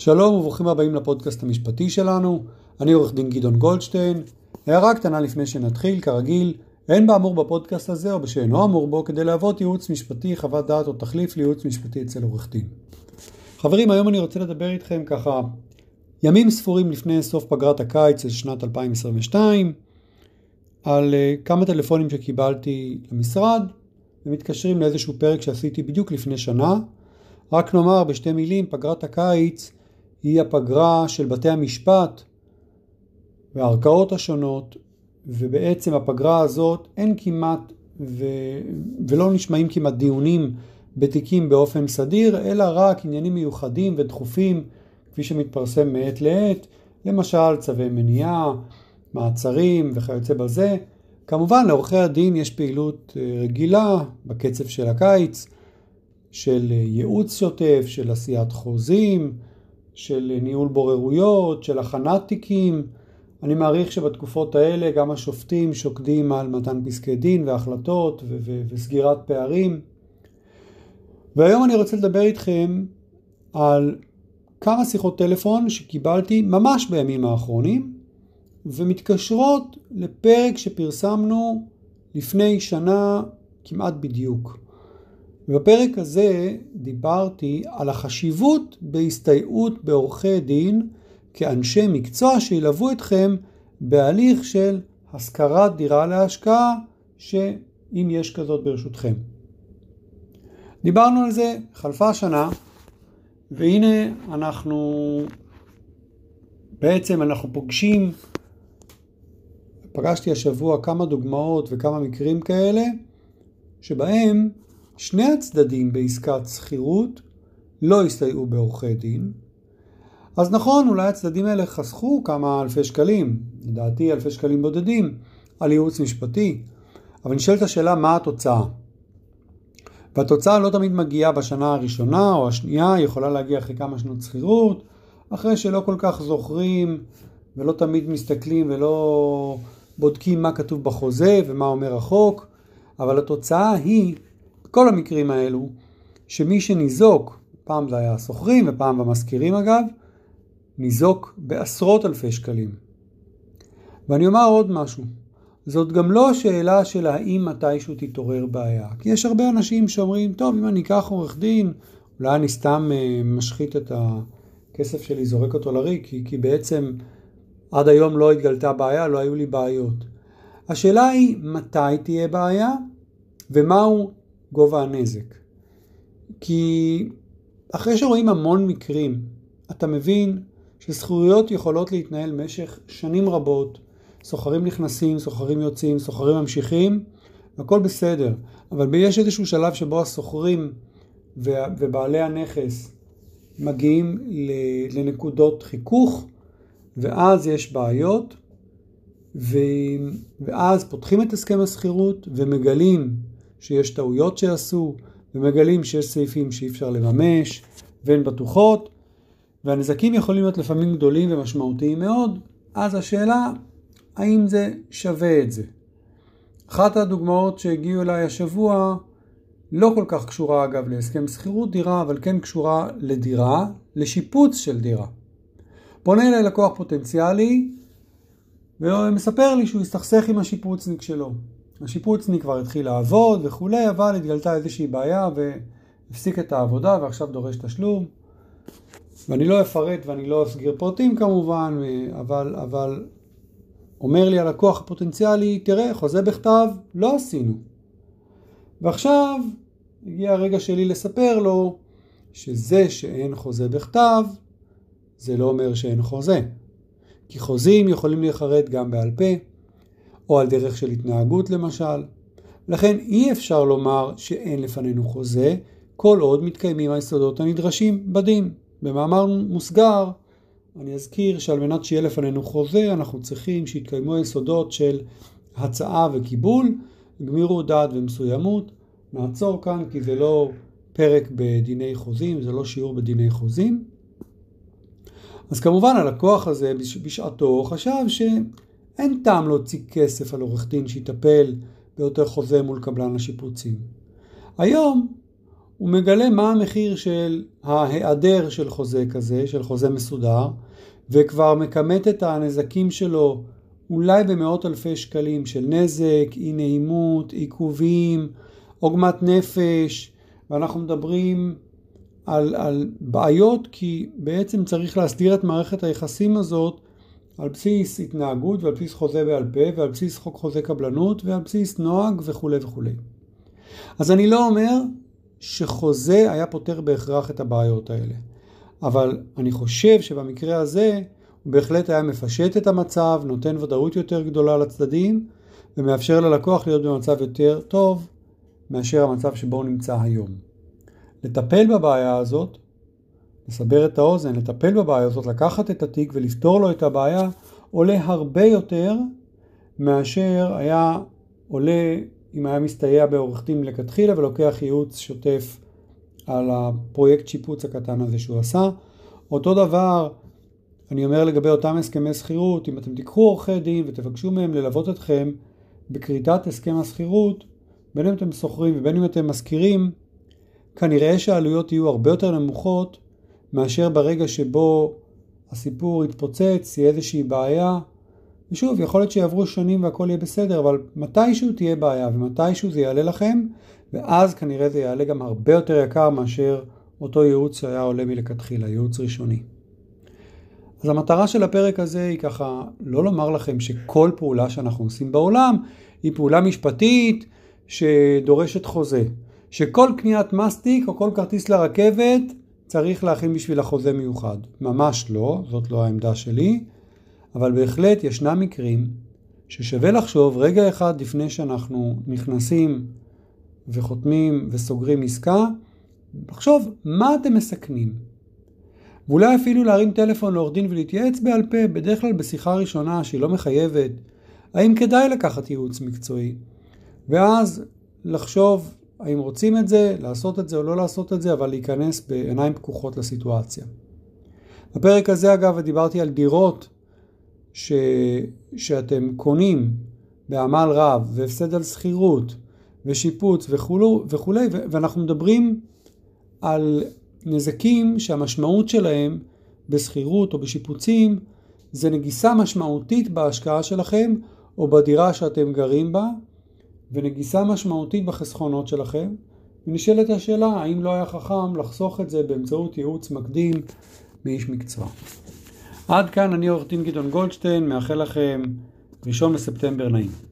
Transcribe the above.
שלום וברוכים הבאים לפודקאסט המשפטי שלנו, אני עורך דין גדעון גולדשטיין. הערה קטנה לפני שנתחיל, כרגיל, אין באמור בפודקאסט הזה או בשאינו אמור בו כדי להוות ייעוץ משפטי, חוות דעת או תחליף לייעוץ משפטי אצל עורך דין. חברים, היום אני רוצה לדבר איתכם ככה ימים ספורים לפני סוף פגרת הקיץ של שנת 2022 על uh, כמה טלפונים שקיבלתי למשרד ומתקשרים לאיזשהו פרק שעשיתי בדיוק לפני שנה. רק נאמר בשתי מילים, פגרת הקיץ היא הפגרה של בתי המשפט והערכאות השונות, ובעצם הפגרה הזאת אין כמעט ו... ולא נשמעים כמעט דיונים בתיקים באופן סדיר, אלא רק עניינים מיוחדים ודחופים, כפי שמתפרסם מעת לעת, למשל צווי מניעה, מעצרים וכיוצא בזה. כמובן לעורכי הדין יש פעילות אה, רגילה בקצב של הקיץ, של אה, ייעוץ שוטף, של עשיית חוזים, של ניהול בוררויות, של הכנת תיקים. אני מעריך שבתקופות האלה גם השופטים שוקדים על מתן פסקי דין והחלטות ו- ו- וסגירת פערים. והיום אני רוצה לדבר איתכם על כמה שיחות טלפון שקיבלתי ממש בימים האחרונים ומתקשרות לפרק שפרסמנו לפני שנה כמעט בדיוק. ובפרק הזה דיברתי על החשיבות בהסתייעות בעורכי דין כאנשי מקצוע שילוו אתכם בהליך של השכרת דירה להשקעה, שאם יש כזאת ברשותכם. דיברנו על זה, חלפה שנה, והנה אנחנו בעצם אנחנו פוגשים, פגשתי השבוע כמה דוגמאות וכמה מקרים כאלה, שבהם שני הצדדים בעסקת שכירות לא הסתייעו בעורכי דין. אז נכון, אולי הצדדים האלה חסכו כמה אלפי שקלים, לדעתי אלפי שקלים בודדים, על ייעוץ משפטי, אבל נשאלת השאלה מה התוצאה. והתוצאה לא תמיד מגיעה בשנה הראשונה או השנייה, היא יכולה להגיע אחרי כמה שנות שכירות, אחרי שלא כל כך זוכרים ולא תמיד מסתכלים ולא בודקים מה כתוב בחוזה ומה אומר החוק, אבל התוצאה היא בכל המקרים האלו, שמי שניזוק, פעם זה היה השוכרים ופעם המשכירים אגב, ניזוק בעשרות אלפי שקלים. ואני אומר עוד משהו, זאת גם לא השאלה של האם מתישהו תתעורר בעיה, כי יש הרבה אנשים שאומרים, טוב, אם אני אקח עורך דין, אולי אני סתם uh, משחית את הכסף שלי, זורק אותו לריק, כי, כי בעצם עד היום לא התגלתה בעיה, לא היו לי בעיות. השאלה היא מתי תהיה בעיה ומהו גובה הנזק. כי אחרי שרואים המון מקרים, אתה מבין שזכויות יכולות להתנהל במשך שנים רבות, סוחרים נכנסים, סוחרים יוצאים, סוחרים ממשיכים, והכל בסדר. אבל יש איזשהו שלב שבו הסוחרים ובעלי הנכס מגיעים לנקודות חיכוך, ואז יש בעיות, ואז פותחים את הסכם השכירות ומגלים שיש טעויות שעשו, ומגלים שיש סעיפים שאי אפשר לממש, והן בטוחות, והנזקים יכולים להיות לפעמים גדולים ומשמעותיים מאוד, אז השאלה, האם זה שווה את זה? אחת הדוגמאות שהגיעו אליי השבוע, לא כל כך קשורה אגב להסכם שכירות דירה, אבל כן קשורה לדירה, לשיפוץ של דירה. פונה אליי לקוח פוטנציאלי, ומספר לי שהוא הסתכסך עם השיפוצניק שלו. השיפוצניק כבר התחיל לעבוד וכולי, אבל התגלתה איזושהי בעיה והפסיק את העבודה ועכשיו דורש תשלום. ואני לא אפרט ואני לא אסגיר פרטים כמובן, אבל, אבל אומר לי הלקוח הפוטנציאלי, תראה, חוזה בכתב לא עשינו. ועכשיו הגיע הרגע שלי לספר לו שזה שאין חוזה בכתב, זה לא אומר שאין חוזה. כי חוזים יכולים להיחרט גם בעל פה, או על דרך של התנהגות למשל. לכן אי אפשר לומר שאין לפנינו חוזה, כל עוד מתקיימים היסודות הנדרשים בדין. במאמר מוסגר, אני אזכיר שעל מנת שיהיה לפנינו חוזה, אנחנו צריכים שיתקיימו היסודות של הצעה וקיבול, גמירות דעת ומסוימות. נעצור כאן כי זה לא פרק בדיני חוזים, זה לא שיעור בדיני חוזים. אז כמובן הלקוח הזה בשעתו חשב ש... אין טעם להוציא כסף על עורך דין שיטפל באותו חוזה מול קבלן השיפוצים. היום הוא מגלה מה המחיר של ההיעדר של חוזה כזה, של חוזה מסודר, וכבר מכמת את הנזקים שלו אולי במאות אלפי שקלים של נזק, אי נעימות, עיכובים, עוגמת נפש, ואנחנו מדברים על, על בעיות כי בעצם צריך להסדיר את מערכת היחסים הזאת על בסיס התנהגות ועל בסיס חוזה בעל פה ועל בסיס חוק חוזה קבלנות ועל בסיס נוהג וכולי וכולי. אז אני לא אומר שחוזה היה פותר בהכרח את הבעיות האלה, אבל אני חושב שבמקרה הזה הוא בהחלט היה מפשט את המצב, נותן ודאות יותר גדולה לצדדים ומאפשר ללקוח להיות במצב יותר טוב מאשר המצב שבו הוא נמצא היום. לטפל בבעיה הזאת, לסבר את האוזן, לטפל בבעיה הזאת, לקחת את התיק ולפתור לו את הבעיה, עולה הרבה יותר מאשר היה עולה אם היה מסתייע בעורך דין מלכתחילה ולוקח ייעוץ שוטף על הפרויקט שיפוץ הקטן הזה שהוא עשה. אותו דבר אני אומר לגבי אותם הסכמי שכירות, אם אתם תיקחו עורכי דין ותבקשו מהם ללוות אתכם בכריתת הסכם השכירות, בין אם אתם שוכרים ובין אם אתם משכירים, כנראה שהעלויות יהיו הרבה יותר נמוכות מאשר ברגע שבו הסיפור יתפוצץ, יהיה איזושהי בעיה. ושוב, יכול להיות שיעברו שנים והכל יהיה בסדר, אבל מתישהו תהיה בעיה ומתישהו זה יעלה לכם, ואז כנראה זה יעלה גם הרבה יותר יקר מאשר אותו ייעוץ שהיה עולה מלכתחילה, ייעוץ ראשוני. אז המטרה של הפרק הזה היא ככה לא לומר לכם שכל פעולה שאנחנו עושים בעולם היא פעולה משפטית שדורשת חוזה. שכל קניית מסטיק או כל כרטיס לרכבת צריך להכין בשביל החוזה מיוחד. ממש לא, זאת לא העמדה שלי, אבל בהחלט ישנם מקרים ששווה לחשוב רגע אחד לפני שאנחנו נכנסים וחותמים וסוגרים עסקה, לחשוב מה אתם מסכנים. ואולי אפילו להרים טלפון לעורך דין ולהתייעץ בעל פה, בדרך כלל בשיחה ראשונה שהיא לא מחייבת, האם כדאי לקחת ייעוץ מקצועי. ואז לחשוב האם רוצים את זה, לעשות את זה או לא לעשות את זה, אבל להיכנס בעיניים פקוחות לסיטואציה. בפרק הזה אגב דיברתי על דירות ש... שאתם קונים בעמל רב והפסד על שכירות ושיפוץ וכולו, וכולי, ואנחנו מדברים על נזקים שהמשמעות שלהם בשכירות או בשיפוצים זה נגיסה משמעותית בהשקעה שלכם או בדירה שאתם גרים בה ונגיסה משמעותית בחסכונות שלכם. ונשאלת השאלה האם לא היה חכם לחסוך את זה באמצעות ייעוץ מקדים מאיש מקצוע. עד כאן אני עורך דין גדעון גולדשטיין, מאחל לכם ראשון בספטמבר נעים.